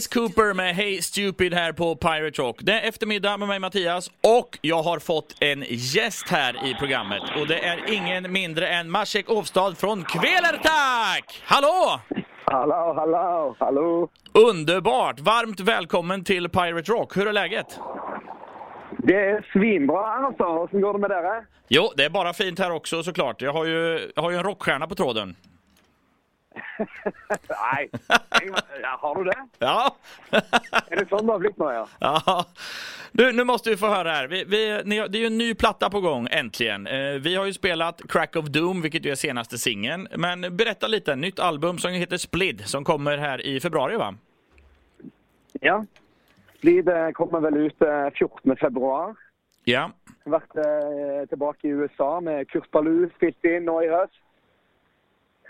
Alice Cooper med Hey Stupid här på Pirate Rock. Det är eftermiddag med mig Mattias och jag har fått en gäst här i programmet. Och det är ingen mindre än Maciek Ofstad från Kvelertak! Hallå! Hallå, hallå, hallå! Underbart! Varmt välkommen till Pirate Rock. Hur är läget? Det är svinbra alltså. Hur går det med er? Jo, det är bara fint här också såklart. Jag har ju, jag har ju en rockstjärna på tråden. Nej, ja, har du det? Ja. är det blivit nu ja? ja. Du, nu måste vi få höra här. Vi, vi, ni, det är ju en ny platta på gång, äntligen. Eh, vi har ju spelat Crack of Doom, vilket ju är senaste singeln. Men berätta lite, nytt album som heter Splid, som kommer här i februari va? Ja. Splid eh, kommer väl ut eh, 14 februari. Ja. Varit eh, tillbaka i USA med Kurt Ballou, spilt in i höst.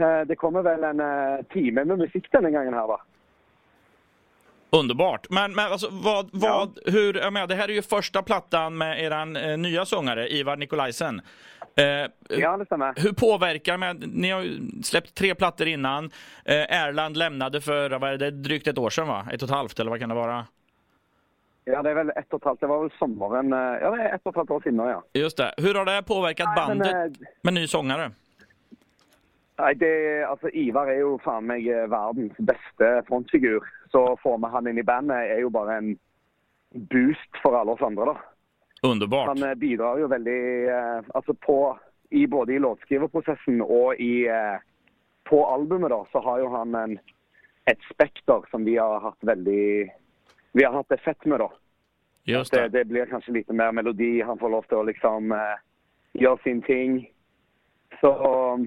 Eh, det kommer väl en eh, timme med musik den gången här va? Underbart. Men, men alltså, vad, vad, ja. hur, jag menar, det här är ju första plattan med er eh, nya sångare, Ivar Nikolajsen. Eh, ja, det stämmer. Hur påverkar, med, ni har ju släppt tre plattor innan. Eh, Erland lämnade för vad är det, drygt ett år sedan va? Ett och ett halvt eller vad kan det vara? Ja, det är väl ett och ett halvt. Det var väl sommaren. Eh, ja, det är ett och ett halvt år sedan ja. Just det. Hur har det påverkat Nej, bandet men, med ny sångare? Nej, det, alltså Ivar är ju fan mig eh, världens bästa frontfigur. Så får man han in i bandet är ju bara en boost för alla oss andra då. Underbart. Han eh, bidrar ju väldigt, eh, alltså på, i både i låtskrivarprocessen och i, på albumet då, så har ju han en, ett spekter som vi har haft väldigt, vi har haft det fett med då. Just det. det. det. blir kanske lite mer melodi, han får lov att liksom göra sin ting. Så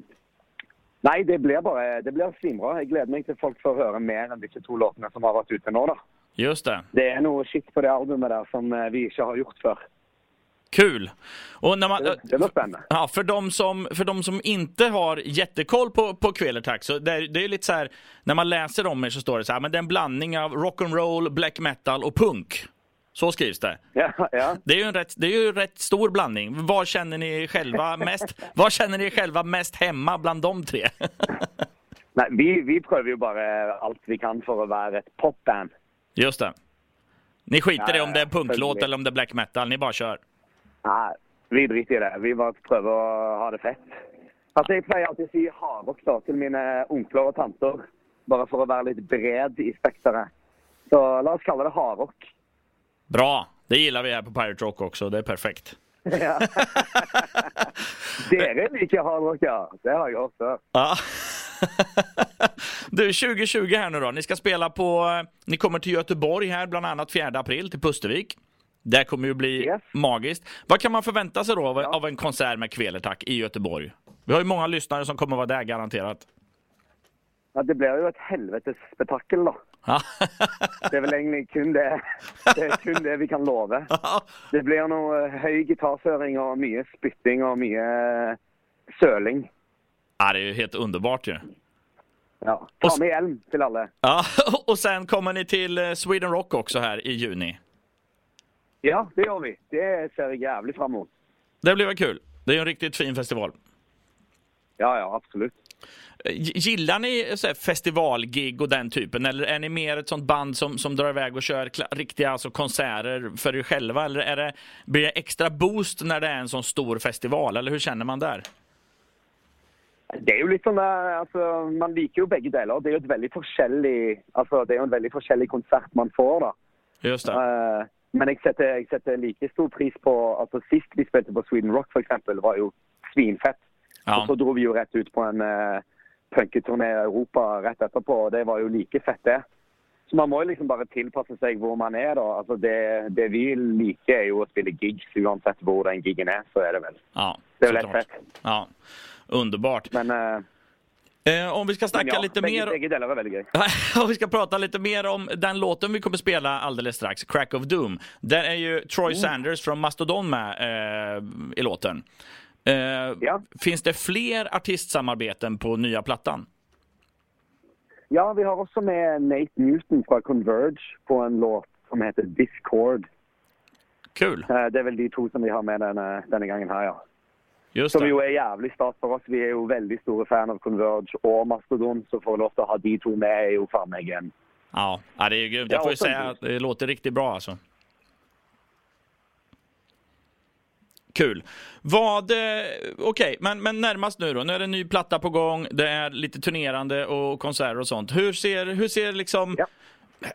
Nej, det blir bara det blir svinbra. Jag gläder mig till folk får höra mer än de två låtarna som har varit ute nu. Då. Just det. Det är nog shit på det albumet där som eh, vi inte har gjort för. Kul! Och när man, det, det var spännande. Ja, för de som, för de som inte har jättekoll på, på Kvelertak, så det, det är lite så här, när man läser om er så står det så här, men det är en blandning av rock'n'roll, black metal och punk. Så skrivs det. Ja, ja. Det är ju en rätt, det är ju en rätt stor blandning. Vad känner ni själva mest, vad känner ni själva mest hemma bland de tre? Nej, vi, vi prövar ju bara allt vi kan för att vara ett popband. Just det. Ni skiter ja, i om det är punklåt eller om det är black metal, ni bara kör? Nej, vi driter i det. Vi bara prövar att ha det fett. Alltså, jag plejer alltid att säga hardrock till mina onklar och tanter. Bara för att vara lite bred i spektrat. Så låt oss kalla det hardrock. Bra! Det gillar vi här på Pirate Rock också. Det är perfekt. Ja. det är lika hardrock, ja. Det har jag också. Ja. du, 2020 här nu då. Ni ska spela på... Ni kommer till Göteborg här, bland annat 4 april, till Pustervik. Det kommer ju bli yes. magiskt. Vad kan man förvänta sig då av, ja. av en konsert med Kvelertak i Göteborg? Vi har ju många lyssnare som kommer vara där, garanterat. Ja, det blir ju ett helvetes spektakel då. det är väl egentligen kun det, det, är kun det vi kan lova. Det blir nog hög gitarrføring och mycket spytting och mycket söling. Ja, det är ju helt underbart ju. Ja, ta med hjälm till alla. Ja, och sen kommer ni till eh, Sweden Rock också här i juni. Ja, det gör vi. Det ser jag jävligt fram emot. Det blir väl kul. Det är ju en riktigt fin festival. Ja, ja, absolut. Gillar ni så här, festivalgig och den typen eller är ni mer ett sånt band som, som drar iväg och kör riktiga alltså, konserter för er själva? Eller är det, blir det extra boost när det är en sån stor festival? Eller hur känner man där? Det är ju lite sån där, alltså, man liker ju bägge delar. Det är ju ett väldigt forskjellig, alltså, det är en väldigt forskjellig konsert man får då. Just det. Uh, men jag sätter, jag sätter lika stor pris på, alltså sist vi spelade på Sweden Rock för exempel var ju svinfett. Ja. Och så drog vi ju rätt ut på en uh, punketurné i Europa rätt etterpå, og det var jo like fett, det. Så man må jo liksom bare tilpasse seg hvor man er, da. Altså det, det vi liker, er jo å spille gigs uansett hvor den gigen er. Så er det vel. Ja, det är väl fett. Ja, underbart. Men... Uh, Eh, om vi ska snacka ja, lite mer... Delar var väldigt gøy. om vi ska prata lite mer om den låten vi kommer spela alldeles strax, Crack of Doom. Där är ju Troy mm. Sanders från Mastodon med eh, i låten. Eh, ja. Finns det fler artistsamarbeten på nya plattan? Ja, vi har också med Nate Newton från Converge på en låt som heter Discord. Kul! Eh, det är väl de två som vi har med denna, denna gången här, ja. Just som ju är jävligt stas för oss. Vi är ju väldigt stora fan av Converge och Mastodon, så lov att ha de två med är ju fan mig en Ja, det är grymt. Jag får ju säga att det låter riktigt bra alltså. Kul. Vad, eh, okej, okay, men, men närmast nu då. Nu är det en ny platta på gång. Det är lite turnerande och konserter och sånt. Hur ser, hur ser liksom ja.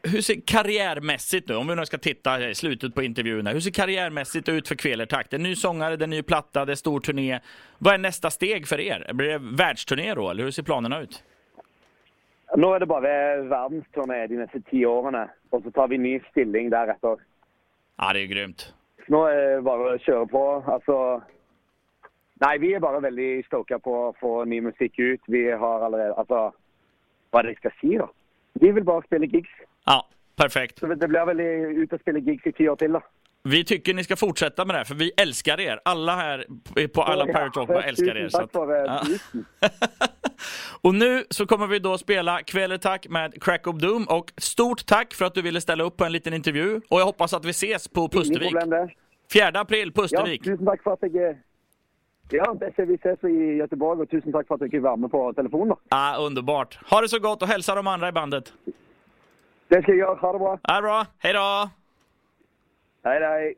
Hur ser karriärmässigt nu, om vi nu ska titta i slutet på intervjun hur ser karriärmässigt ut för Kvelertak? Det är ny sångare, det är ny platta, det är stor turné. Vad är nästa steg för er? Blir det världsturné då, eller hur ser planerna ut? Nu är det bara världsturné de nästa tio åren och så tar vi ny ställning därefter. Ja, det är grymt. Så nu är det bara att köra på. Alltså, nej, vi är bara väldigt stoka på att få ny musik ut. Vi har allerede, alltså, vad det ska säga då? Vi vill bara spela gigs. Ja, perfekt. Så det blir väl ut och spela gigs i tio år till då. Vi tycker ni ska fortsätta med det här, för vi älskar er. Alla här på alla ja, Pirate Rock älskar er. Tack för det. Ja. och nu så kommer vi då spela Kvelertack med Crack of Doom. Och stort tack för att du ville ställa upp på en liten intervju. Och jag hoppas att vi ses på Pustervik. 4 april, Pustervik. Ja, tusen tack för att jag... Ja, vi ses i Göteborg och tusen tack för att du fick vara med på telefonen. Ah, underbart. Ha det så gott och hälsa de andra i bandet. Det ska jag göra. Ha det bra. Ha det bra. Hej då! Hej, hej.